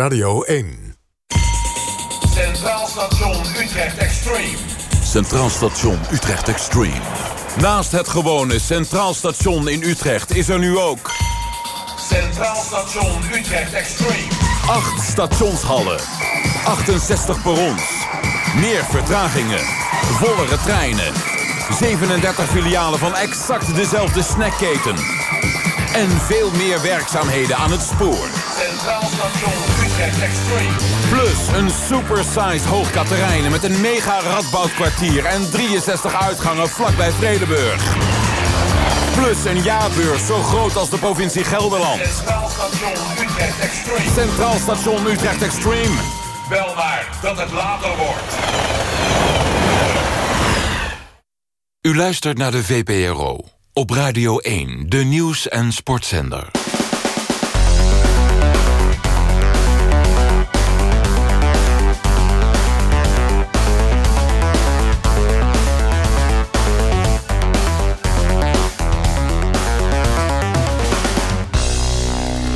Radio 1. Centraal Station Utrecht Extreme. Centraal Station Utrecht Extreme. Naast het gewone Centraal Station in Utrecht is er nu ook... Centraal Station Utrecht Extreme. 8 stationshallen. 68 perrons. Meer vertragingen. Vollere treinen. 37 filialen van exact dezelfde snackketen. En veel meer werkzaamheden aan het spoor. Centraal Station Utrecht Extreme. Plus een supersized hoogkaterijnen met een mega radbouwkwartier... en 63 uitgangen vlakbij Vredeburg. Plus een jaarbeurs zo groot als de provincie Gelderland. Centraal Station Utrecht Extreme. Centraal Station Utrecht Extreme. Bel maar dat het later wordt. U luistert naar de VPRO. Op Radio 1, de nieuws- en sportzender.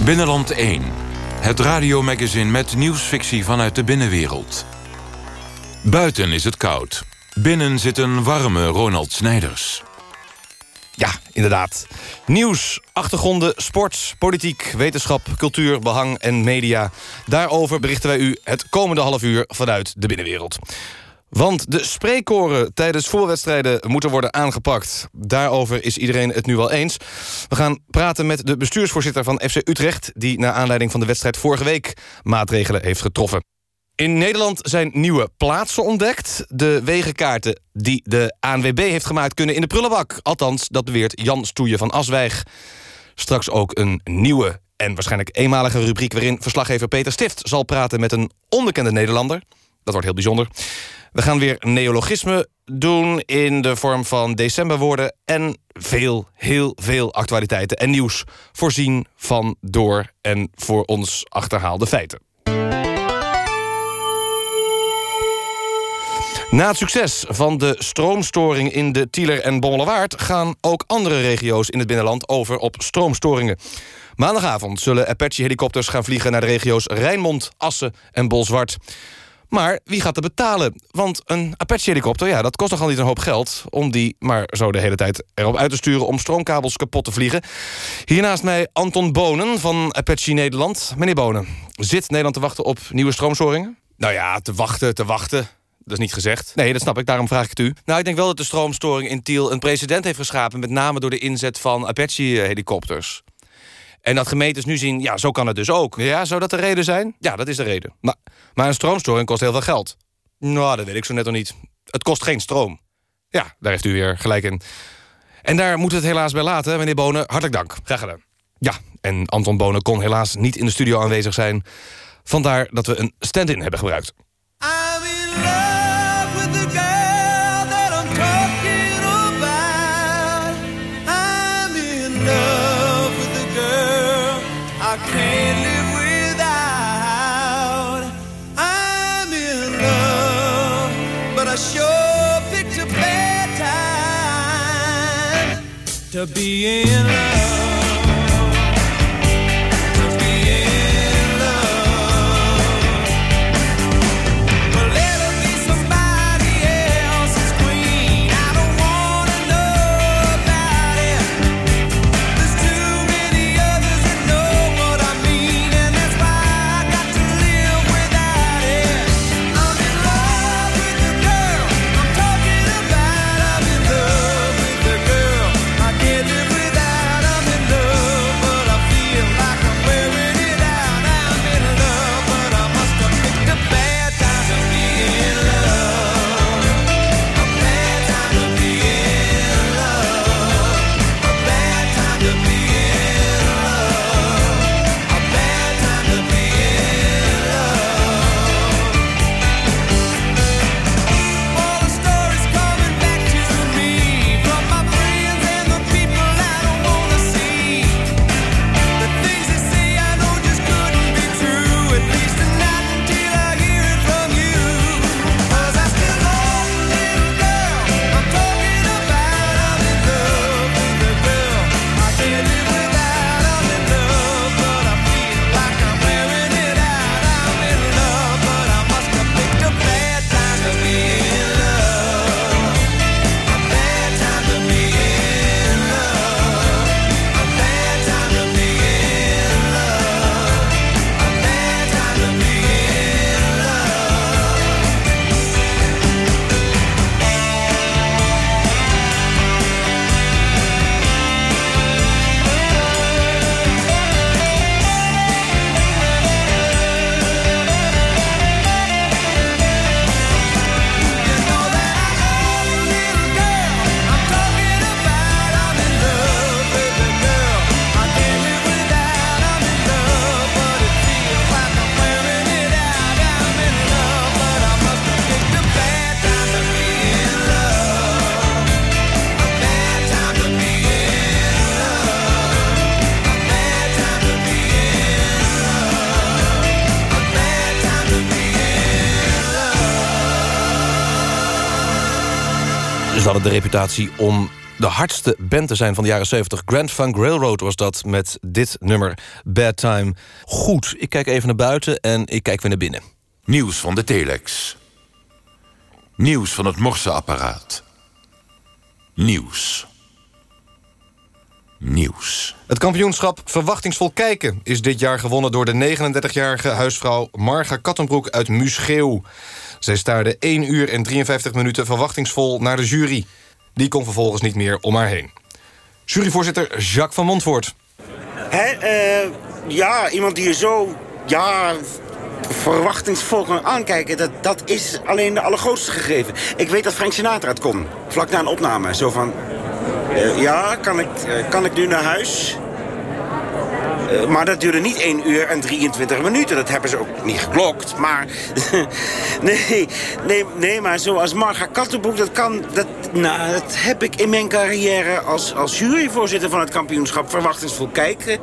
Binnenland 1. Het radiomagazine met nieuwsfictie vanuit de binnenwereld. Buiten is het koud. Binnen zit een warme Ronald Snijders. Ja, inderdaad. Nieuws, achtergronden, sport, politiek, wetenschap, cultuur, behang en media. Daarover berichten wij u het komende half uur vanuit de binnenwereld. Want de spreekkoren tijdens voetbalwedstrijden moeten worden aangepakt. Daarover is iedereen het nu wel eens. We gaan praten met de bestuursvoorzitter van FC Utrecht... die naar aanleiding van de wedstrijd vorige week maatregelen heeft getroffen. In Nederland zijn nieuwe plaatsen ontdekt. De wegenkaarten die de ANWB heeft gemaakt kunnen in de prullenbak. Althans, dat beweert Jan Stoeje van Aswijk. Straks ook een nieuwe en waarschijnlijk eenmalige rubriek... waarin verslaggever Peter Stift zal praten met een onbekende Nederlander. Dat wordt heel bijzonder. We gaan weer neologisme doen in de vorm van decemberwoorden... en veel, heel veel actualiteiten en nieuws voorzien van, door en voor ons achterhaalde feiten. Na het succes van de stroomstoring in de Tieler en Bommelerwaard... gaan ook andere regio's in het binnenland over op stroomstoringen. Maandagavond zullen Apache-helikopters gaan vliegen... naar de regio's Rijnmond, Assen en Bolzwart. Maar wie gaat er betalen? Want een Apache-helikopter, ja, dat kost nogal niet een hoop geld... om die maar zo de hele tijd erop uit te sturen... om stroomkabels kapot te vliegen. Hiernaast mij Anton Bonen van Apache Nederland. Meneer Bonen, zit Nederland te wachten op nieuwe stroomstoringen? Nou ja, te wachten, te wachten. Dat is niet gezegd. Nee, dat snap ik, daarom vraag ik het u. Nou, ik denk wel dat de stroomstoring in Tiel een precedent heeft geschapen... met name door de inzet van Apache-helikopters. En dat gemeentes nu zien, ja, zo kan het dus ook. Ja, zou dat de reden zijn? Ja, dat is de reden. Maar, maar een stroomstoring kost heel veel geld. Nou, dat weet ik zo net nog niet. Het kost geen stroom. Ja, daar heeft u weer gelijk in. En daar moeten we het helaas bij laten, meneer Bonen. Hartelijk dank. Graag gedaan. Ja, en Anton Bonen kon helaas niet in de studio aanwezig zijn. Vandaar dat we een stand-in hebben gebruikt. I'm de reputatie om de hardste band te zijn van de jaren 70. Grand Funk Railroad was dat met dit nummer Bad Time. Goed, ik kijk even naar buiten en ik kijk weer naar binnen. Nieuws van de telex. Nieuws van het morseapparaat. Nieuws. Nieuws. Het kampioenschap Verwachtingsvol Kijken is dit jaar gewonnen door de 39-jarige huisvrouw Marga Kattenbroek uit Muscheeuw. Zij staarde 1 uur en 53 minuten verwachtingsvol naar de jury. Die kon vervolgens niet meer om haar heen. Juryvoorzitter Jacques van Montvoort. Hè, eh, ja, iemand die je zo ja, verwachtingsvol kan aankijken... Dat, dat is alleen de allergrootste gegeven. Ik weet dat Frank Sinatra het kon, vlak na een opname. Zo van, eh, ja, kan ik, eh, kan ik nu naar huis? Eh, maar dat duurde niet 1 uur en 23 minuten. Dat hebben ze ook niet geklokt. Maar nee, nee, nee, maar zoals Marga Kattenboek, dat kan... Dat, nou, dat heb ik in mijn carrière als, als juryvoorzitter van het kampioenschap Verwachtingsvol Kijken...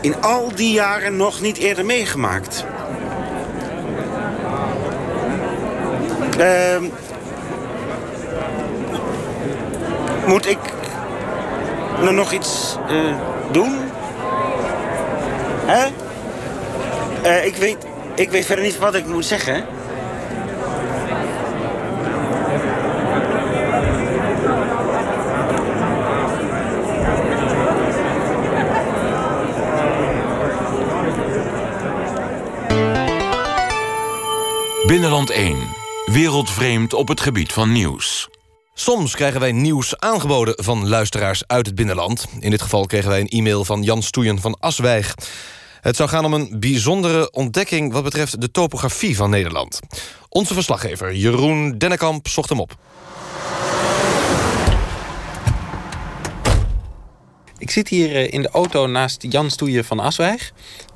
in al die jaren nog niet eerder meegemaakt. Ehm moet ik nou nog iets eh, doen? Hè? Eh, ik, weet, ik weet verder niet wat ik moet zeggen. Binnenland 1. Wereldvreemd op het gebied van nieuws. Soms krijgen wij nieuws aangeboden van luisteraars uit het binnenland. In dit geval kregen wij een e-mail van Jan Stoeien van Aswijk. Het zou gaan om een bijzondere ontdekking... wat betreft de topografie van Nederland. Onze verslaggever Jeroen Dennekamp zocht hem op. Ik zit hier eh, in de auto naast Jan Stoeien van Aswijk.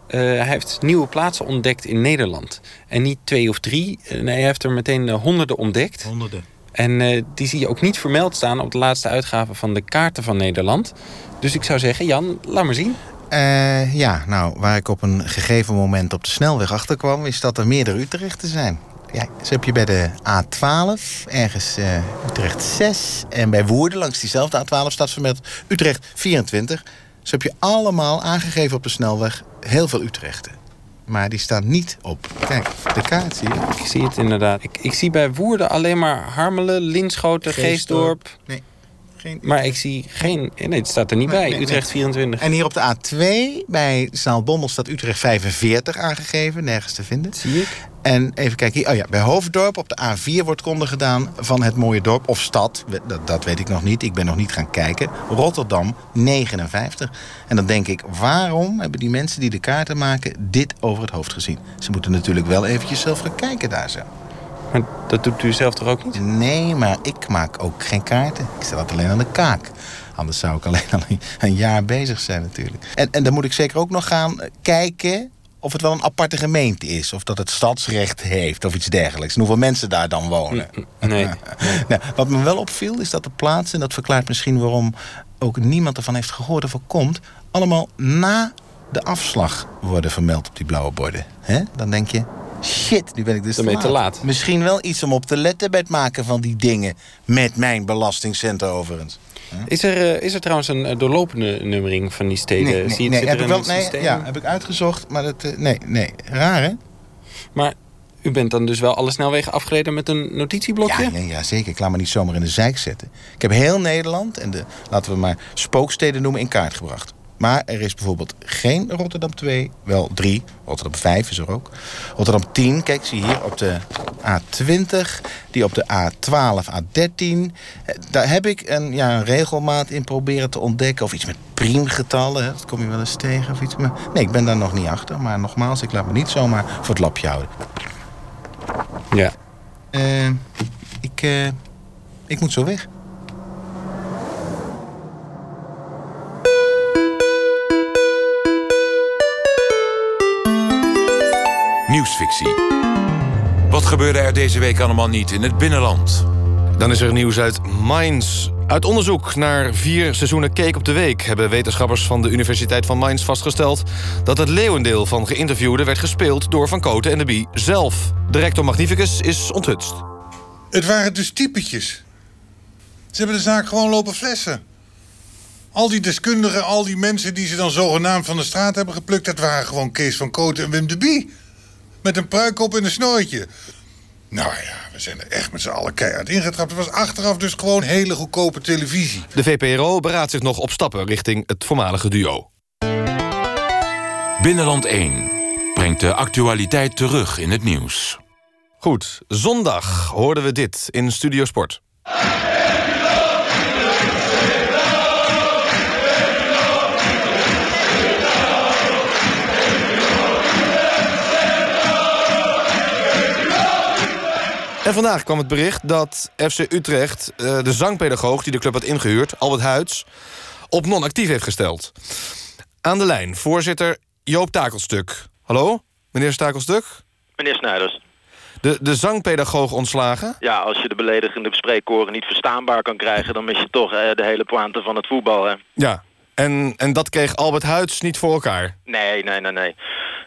Eh, hij heeft nieuwe plaatsen ontdekt in Nederland. En niet twee of drie. Eh, nee, hij heeft er meteen honderden ontdekt. Honderden. En eh, die zie je ook niet vermeld staan op de laatste uitgave van de kaarten van Nederland. Dus ik zou zeggen, Jan, laat maar zien. Eh, ja, nou, waar ik op een gegeven moment op de snelweg achter kwam... is dat er meerdere Utrechten zijn. Ja, zo heb je bij de A12, ergens eh, Utrecht 6... en bij Woerden, langs diezelfde A12, staat vermeld Utrecht 24. Zo heb je allemaal aangegeven op de snelweg heel veel Utrechten. Maar die staan niet op. Kijk, de kaart zie je. Ik zie het inderdaad. Ik, ik zie bij Woerden alleen maar Harmelen, Linschoten, Geestdorp. Nee, geen Maar ik zie geen... Nee, het staat er niet Nee, bij. nee, Utrecht nee. 24. En hier op de A2 bij Zaalbommel staat Utrecht 45 aangegeven. Nergens te vinden. Zie ik. En even kijken hier. Oh ja, bij Hoofddorp op de A4 wordt konde gedaan van het mooie dorp of stad. Dat, dat weet ik nog niet. Ik ben nog niet gaan kijken. Rotterdam 59. En dan denk ik, waarom hebben die mensen die de kaarten maken dit over het hoofd gezien? Ze moeten natuurlijk wel eventjes zelf gaan kijken daar zo. Maar dat doet u zelf toch ook niet? Nee, maar ik maak ook geen kaarten. Ik stel het alleen aan de kaak. Anders zou ik alleen al een- een jaar bezig zijn natuurlijk. En, en dan moet ik zeker ook nog gaan eh, kijken of het wel een aparte gemeente is. Of dat het stadsrecht heeft of iets dergelijks. En hoeveel mensen daar dan wonen. Nee. Nou, wat me wel opviel is dat de plaatsen... en dat verklaart misschien waarom ook niemand ervan heeft gehoord of er komt... allemaal na de afslag worden vermeld op die blauwe borden. Dan denk je, shit, nu ben ik dus ben je te laat. Misschien wel iets om op te letten bij het maken van die dingen... met mijn belastingcentrum overigens. Is er, eh, is er trouwens een eh, doorlopende nummering van die steden? Zie je, nee, heb ik wel, nee ja, heb ik uitgezocht, maar dat, eh, nee, nee. Raar, hè? Maar u bent dan dus wel alle snelwegen afgereden met een notitieblokje? Ja, ja, ja, zeker. Ik laat me niet zomaar in de zijk zetten. Ik heb heel Nederland en de, laten we maar spooksteden noemen, in kaart gebracht. Maar er is bijvoorbeeld geen Rotterdam 2, wel 3. Rotterdam 5 is er ook. Rotterdam 10, kijk, zie je hier op de A20. Die op de A12, A13. Eh, Daar heb ik een, ja, een regelmaat in proberen te ontdekken. Of iets met priemgetallen, hè, dat kom je wel eens tegen. Of iets. Maar, nee, ik ben daar nog niet achter. Maar nogmaals, ik laat me niet zomaar voor het lapje houden. Ja. Eh, ik, eh, ik moet zo weg. Nieuwsfictie. Wat gebeurde er deze week allemaal niet in het binnenland? Dan is er nieuws uit Mainz. Uit onderzoek naar vier seizoenen Cake op de Week... hebben wetenschappers van de Universiteit van Mainz vastgesteld... dat het leeuwendeel van geïnterviewden werd gespeeld door Van Koten en de Bie zelf. De rector Magnificus is onthutst. Het waren dus typetjes. Ze hebben de zaak gewoon lopen flessen. Al die deskundigen, al die mensen die ze dan zogenaamd van de straat hebben geplukt... dat waren gewoon Kees van Kooten en Wim de Bie. Met een pruik op en een snorretje. Nou ja, we zijn er echt met z'n allen keihard ingetrapt. Het was achteraf dus gewoon hele goedkope televisie. De VPRO beraadt zich nog op stappen richting het voormalige duo. Binnenland 1 brengt de actualiteit terug in het nieuws. Goed, zondag hoorden we dit in Studio Sport. Vandaag kwam het bericht dat FC Utrecht eh, de zangpedagoog die de club had ingehuurd, Albert Huids, op non-actief heeft gesteld. Aan de lijn, voorzitter Joop Takelstuk. Hallo, meneer Takelstuk? Meneer Snijders. De, de zangpedagoog ontslagen? Ja, als je de beledigende spreekkoren niet verstaanbaar kan krijgen... dan mis je toch eh, de hele pointe van het voetbal, hè? Ja. En, en dat kreeg Albert Huids niet voor elkaar? Nee, nee, nee, nee.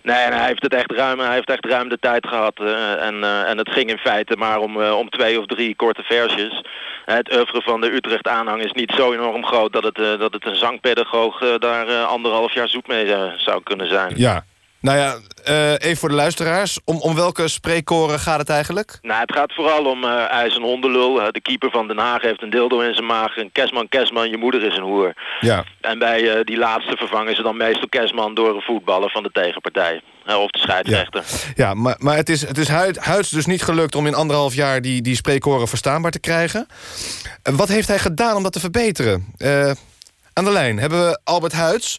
Nee, hij heeft het echt ruim, hij heeft echt ruim de tijd gehad. eh, en, eh, en het ging in feite maar om, eh, om twee of drie korte versjes. Het oeuvre van de Utrecht aanhang is niet zo enorm groot... dat het, dat het een zangpedagoog daar anderhalf jaar zoek mee zou kunnen zijn. Ja. Nou ja, eh, even voor de luisteraars. Om, om welke spreekkoren gaat het eigenlijk? Nou, het gaat vooral om eh hij is een hondenlul. Eh, de keeper van Den Haag heeft een dildo in zijn maag. En Kesman, Kesman, je moeder is een hoer. Ja. En bij die laatste vervangen ze dan meestal Kesman door een voetballer van de tegenpartij. Of de scheidsrechter. Ja, maar, maar het is, het is Huid- Huids dus niet gelukt om in anderhalf jaar die, die spreekkoren verstaanbaar te krijgen. En wat heeft hij gedaan om dat te verbeteren? Aan de lijn hebben we Albert Huids.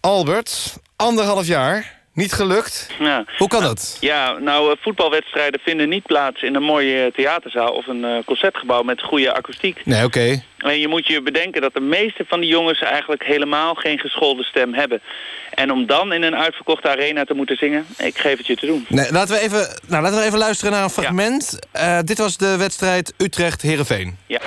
Albert, anderhalf jaar, niet gelukt. Ja. Hoe kan dat? Ja, nou, eh, voetbalwedstrijden vinden niet plaats in een mooie eh, theaterzaal of een eh, concertgebouw met goede akoestiek. Nee, oké. En je moet je bedenken dat de meeste van die jongens eigenlijk helemaal geen geschoolde stem hebben. En om dan in een uitverkochte arena te moeten zingen, ik geef het je te doen. Nee, laten, we even, nou, laten we even luisteren naar een fragment. Dit was de wedstrijd Utrecht-Herenveen. Ja.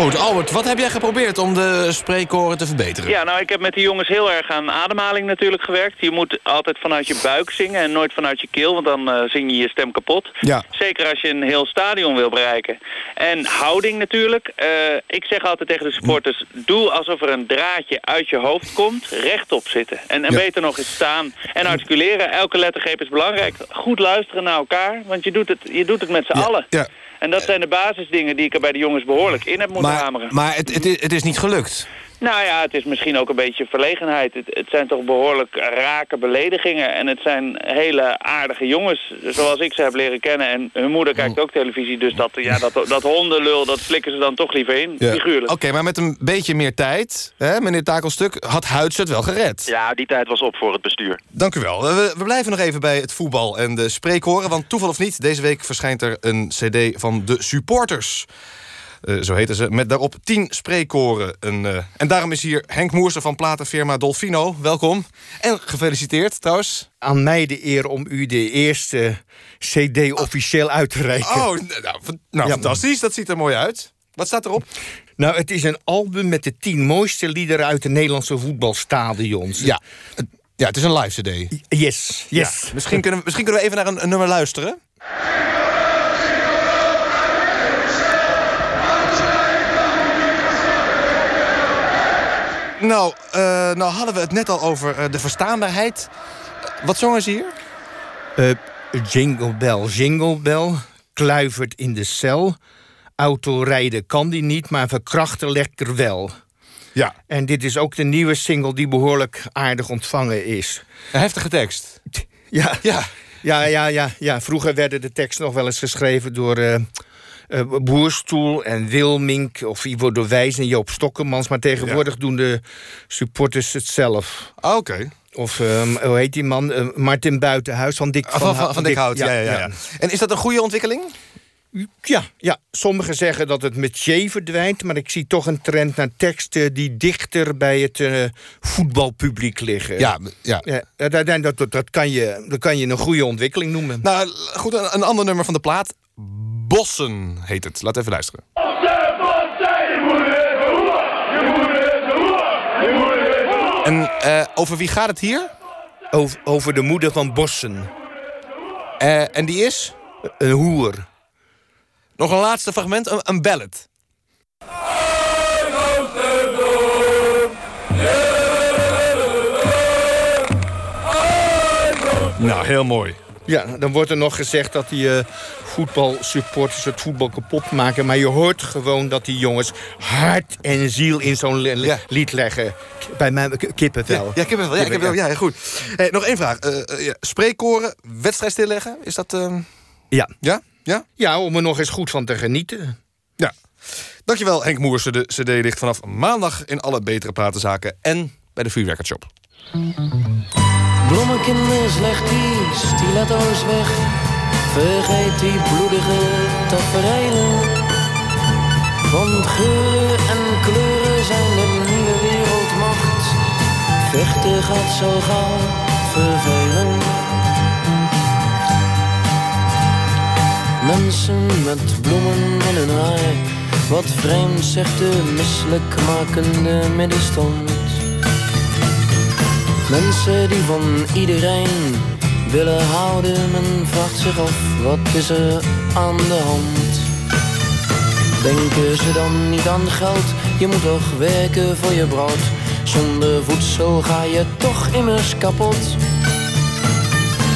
Goed, Albert, wat heb jij geprobeerd om de spreekkoren te verbeteren? Ja, nou, ik heb met die jongens heel erg aan ademhaling natuurlijk gewerkt. Je moet altijd vanuit je buik zingen en nooit vanuit je keel, want dan eh, zing je je stem kapot. Ja. Zeker als je een heel stadion wil bereiken. En houding natuurlijk. Eh, ik zeg altijd tegen de supporters, doe alsof er een draadje uit je hoofd komt, rechtop zitten. En, en Ja. beter nog eens staan en articuleren. Elke lettergreep is belangrijk. Goed luisteren naar elkaar, want je doet het, je doet het met z'n allen. Ja. En dat zijn de basisdingen die ik er bij de jongens behoorlijk in heb moeten Maar, hameren. maar het, het is niet gelukt. Nou ja, het is misschien ook een beetje verlegenheid. Het, het zijn toch behoorlijk rake beledigingen. En het zijn hele aardige jongens, zoals ik ze heb leren kennen. En hun moeder kijkt ook televisie, dus dat, ja, dat, dat hondenlul, dat flikken ze dan toch liever in, Ja. figuurlijk. Oké, maar met een beetje meer tijd, hè, meneer Takelstuk, had Huids het wel gered. Ja, die tijd was op voor het bestuur. Dank u wel. We, we blijven nog even bij het voetbal en de spreekhoren. Want toeval of niet, deze week verschijnt er een cd van de supporters. Eh, zo heten ze, met daarop tien spreekkoren. Een, eh, en daarom is hier Henk Moersen van platenfirma Dolfino. Welkom. En gefeliciteerd trouwens. Aan mij de eer om u de eerste CD officieel uit te reiken. Oh, nou, nou Ja. fantastisch. Dat ziet er mooi uit. Wat staat erop? Nou, het is een album met de tien mooiste liederen uit de Nederlandse voetbalstadions. Ja, ja het is een live cd. Yes, yes. Ja, misschien, kunnen we, misschien kunnen we even naar een, een nummer luisteren. Nou, eh, nou hadden we het net al over eh, de verstaanbaarheid. Wat zongen ze hier? Eh, jingle bell, jingle bell. Kluivert in de cel. Autorijden kan die niet, maar verkrachten lekker wel. Ja. En dit is ook de nieuwe single die behoorlijk aardig ontvangen is. Een heftige tekst. Ja, Ja. ja, ja, ja, ja. Vroeger werden de teksten nog wel eens geschreven door eh, Boerstoel en Wilmink... of Ivo de Wijs en Joop Stokkemans. Maar tegenwoordig doen de supporters het zelf. Ah, Oké. Of, ehm, hoe heet die man? Eh, Martin Buitenhuis van Dik Ah, Van, van, van Dikhout, ja, ja, ja, ja. En is dat een goede ontwikkeling? Ja, ja, sommigen zeggen dat het metier verdwijnt... maar ik zie toch een trend naar teksten die dichter bij het eh, voetbalpubliek liggen. Ja, ja. Ja, dat, dat, dat, dat, kan je, dat kan je een goede ontwikkeling noemen. Nou, goed, een, een ander nummer van de plaat. Bossen heet het. Laat even luisteren. En eh, over wie gaat het hier? Over, over de moeder van Bossen. Eh, en die is? Een hoer. Nog een laatste fragment, een, een. Nou, heel mooi. Ja, dan wordt er nog gezegd dat die eh, voetbalsupporters het voetbal kapot maken. Maar je hoort gewoon dat die jongens hart en ziel in zo'n li- li- lied leggen. Bij mij k- kippenvel. Ja. Ja, heb het wel. Ja, goed. Hey, nog één vraag. Ja, spreekkoren, wedstrijd stilleggen, is dat... ehm, Ja. Ja? Ja? Ja, om er nog eens goed van te genieten. Ja. Dankjewel Henk Moersen. De cd ligt vanaf maandag in alle betere platenzaken... en bij de Free Bloemenkinders, leg die stiletto's weg. Vergeet die bloedige tafereelen. Want geuren en kleuren zijn de nieuwe wereldmacht. Vechten gaat zo gauw vervelen. Mensen met bloemen in hun haar. Wat vreemd zegt de misselijkmakende middenstand. Mensen die van iedereen willen houden. Men vraagt zich af, wat is er aan de hand? Denken ze dan niet aan geld? Je moet toch werken voor je brood. Zonder voedsel ga je toch immers kapot.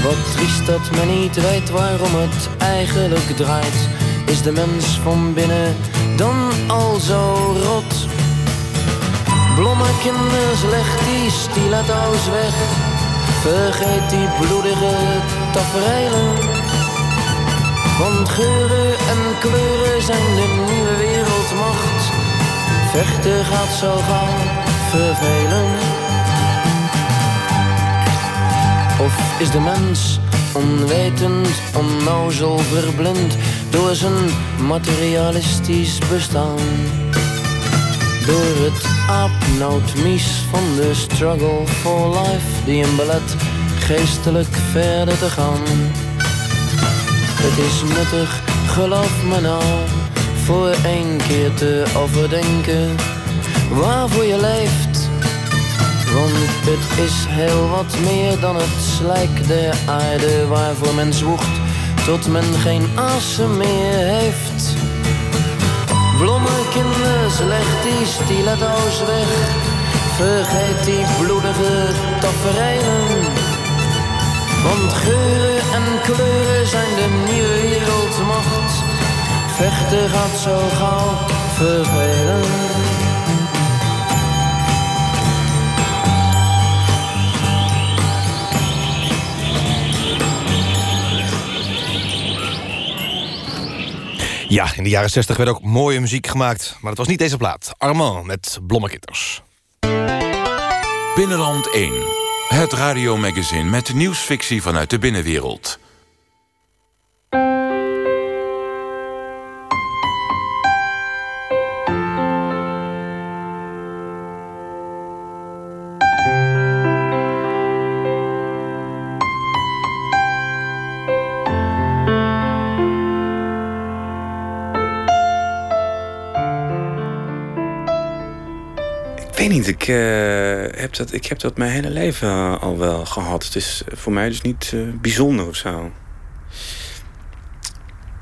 Wat triest dat men niet weet waarom het eigenlijk draait. Is de mens van binnen dan al zo rot? Blommekinders, leg die stiletto's weg. Vergeet die bloedige tafereelen. Want geuren en kleuren zijn de nieuwe wereldmacht. Vechten gaat zo gauw vervelen. Of is de mens onwetend, onnozel, verblind door zijn materialistisch bestaan? Door het aapnootmies van de struggle for life die hem belet geestelijk verder te gaan. Het is nuttig, geloof me nou, voor één keer te overdenken waarvoor je leeft. Want het is heel wat meer dan het slijk der aarde waarvoor men zwoegt tot men geen asem meer heeft. Bloemenkinders, leg die stiletto's weg. Vergeet die bloedige tafereelen. Want geuren en kleuren zijn de nieuwe wereldmacht. Vechten gaat zo gauw vervelen. Ja, in de jaren 60 werd ook mooie muziek gemaakt. Maar het was niet deze plaat. Armand met Blommekitters. Binnenland 1. Het radiomagazine met nieuwsfictie vanuit de binnenwereld. Ik, eh, heb dat, ik heb dat mijn hele leven al wel gehad. Het is voor mij dus niet eh, bijzonder of zo.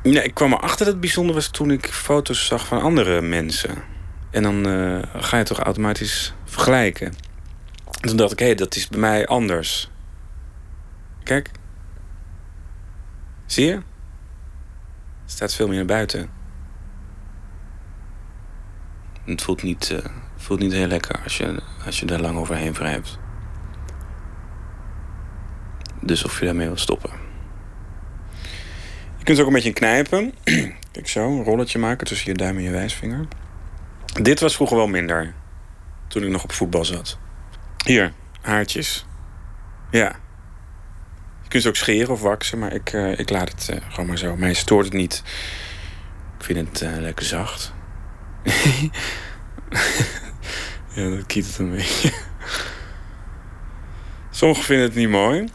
Nee, ik kwam erachter dat het bijzonder was toen ik foto's zag van andere mensen. En dan eh, ga je toch automatisch vergelijken. En toen dacht ik, hé, dat is bij mij anders. Kijk. Zie je? Het staat veel meer naar buiten. Het voelt niet, voelt niet heel lekker als je, als je daar lang overheen wrijft. Dus of je daarmee wilt stoppen. Je kunt ook een beetje knijpen. Kijk zo, een rolletje maken tussen je duim en je wijsvinger. Dit was vroeger wel minder. Toen ik nog op voetbal zat. Hier, haartjes. Ja. Je kunt ze ook scheren of waksen, maar ik, eh, ik laat het eh, gewoon maar zo. Mij stoort het niet. Ik vind het eh, lekker zacht. ja, dat kietelt een beetje. Sommigen vinden het niet mooi.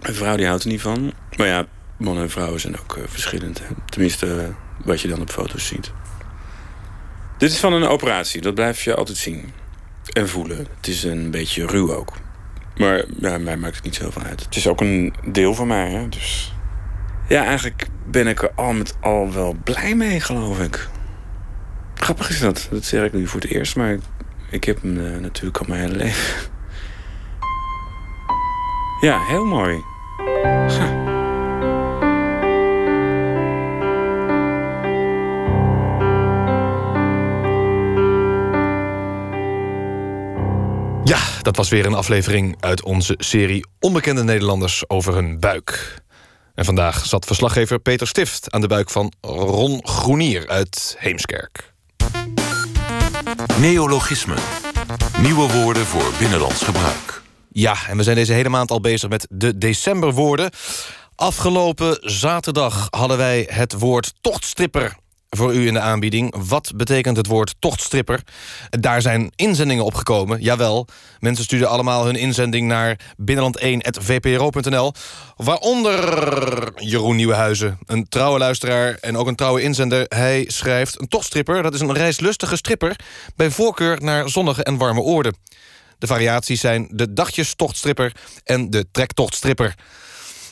Een vrouw die houdt er niet van. Maar ja, mannen en vrouwen zijn ook eh, verschillend. Hè? Tenminste, eh, wat je dan op foto's ziet. Dit is van een operatie, dat blijf je altijd zien. en voelen. Het is een beetje ruw ook. Maar ja, mij maakt het niet zoveel uit. Het is ook een deel van mij, hè. Dus ja, eigenlijk ben ik er al met al wel blij mee, geloof ik. Grappig is dat. Dat zeg ik nu voor het eerst, maar ik, heb hem eh, natuurlijk al mijn hele leven. Ja, heel mooi. Ja, dat was weer een aflevering uit onze serie Onbekende Nederlanders over hun buik. En vandaag zat verslaggever Peter Stift aan de buik van Ron Groenier uit Heemskerk. Neologismen. Nieuwe woorden voor binnenlands gebruik. Ja, en we zijn deze hele maand al bezig met de decemberwoorden. Afgelopen zaterdag hadden wij het woord tochtstripper voor u in de aanbieding. Wat betekent het woord tochtstripper? Daar zijn inzendingen opgekomen, jawel. Mensen sturen allemaal hun inzending naar binnenland1.vpro.nl. Waaronder Jeroen Nieuwenhuizen, een trouwe luisteraar en ook een trouwe inzender. Hij schrijft, een tochtstripper, dat is een reislustige stripper... bij voorkeur naar zonnige en warme oorden. De variaties zijn de dagjestochtstripper en de trektochtstripper.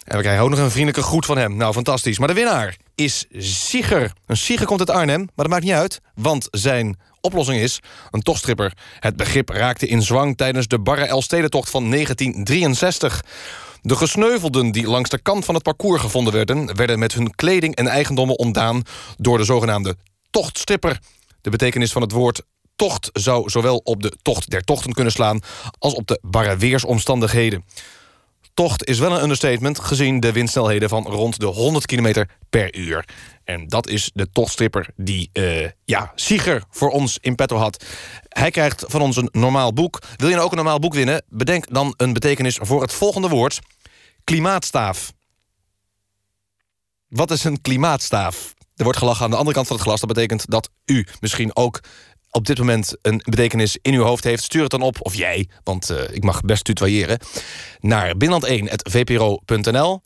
En we krijgen ook nog een vriendelijke groet van hem. Nou, fantastisch. Maar de winnaar is Sieger. Een Sieger komt uit Arnhem, maar dat maakt niet uit... want zijn oplossing is een tochtstripper. Het begrip raakte in zwang tijdens de Barre Elfstedentocht van 1963. De gesneuvelden die langs de kant van het parcours gevonden werden... werden met hun kleding en eigendommen ontdaan... door de zogenaamde tochtstripper. De betekenis van het woord tocht zou zowel op de tocht der tochten kunnen slaan... als op de barre weersomstandigheden. Tocht is wel een understatement... gezien de windsnelheden van rond de 100 km per uur. En dat is de tochtstripper die eh, ja, Sieger voor ons in petto had. Hij krijgt van ons een normaal boek. Wil je nou ook een normaal boek winnen? Bedenk dan een betekenis voor het volgende woord. Klimaatstaaf. Wat is een klimaatstaaf? Er wordt gelachen aan de andere kant van het glas. Dat betekent dat u misschien ook op dit moment een betekenis in uw hoofd heeft... stuur het dan op, of jij, want eh, ik mag best tutoyeren... naar binnenland1.vpro.nl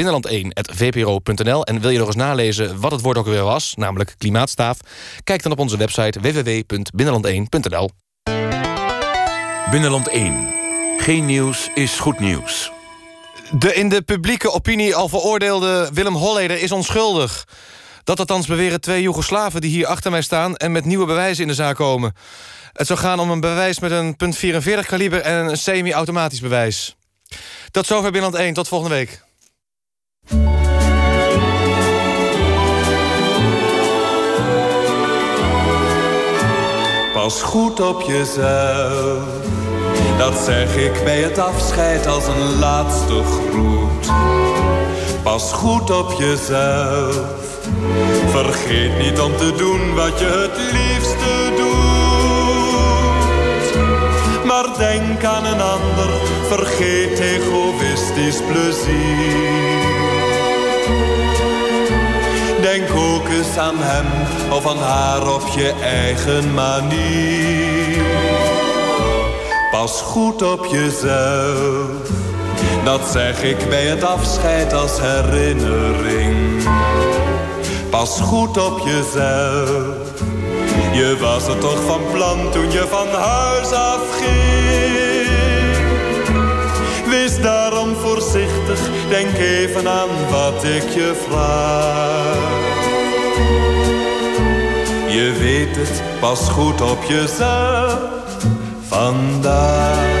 binnenland1.vpro.nl En wil je nog eens nalezen wat het woord ook weer was... namelijk klimaatstaaf, kijk dan op onze website www.binnenland1.nl Binnenland 1. Geen nieuws is goed nieuws. De in de publieke opinie al veroordeelde Willem Holleder is onschuldig. Dat althans beweren twee Joegoslaven die hier achter mij staan... en met nieuwe bewijzen in de zaak komen. Het zou gaan om een bewijs met een .44 kaliber... en een semi-automatisch bewijs. Tot zover Binnenland 1. Tot volgende week. Pas goed op jezelf. Dat zeg ik bij het afscheid als een laatste groet. Pas goed op jezelf. Vergeet niet om te doen wat je het liefste doet. Maar denk aan een ander, vergeet egoïstisch plezier. Denk ook eens aan hem of aan haar op je eigen manier. Pas goed op jezelf, dat zeg ik bij het afscheid als herinnering. Pas goed op jezelf, je was het toch van plan toen je van huis afging. Wees daarom voorzichtig, denk even aan wat ik je vraag. Je weet het, pas goed op jezelf vandaag.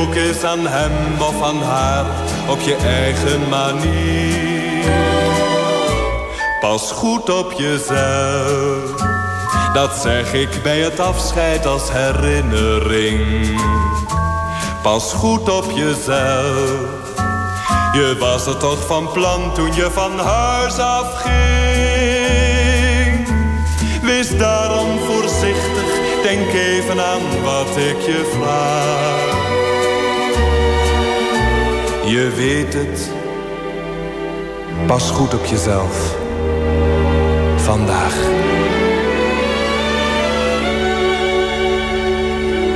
Ook eens aan hem of aan haar op je eigen manier. Pas goed op jezelf, dat zeg ik bij het afscheid als herinnering. Pas goed op jezelf, je was er toch van plan toen je van huis afging. Wees daarom voorzichtig, denk even aan wat ik je vraag. Je weet het. Pas goed op jezelf. Vandaag.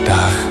Dag.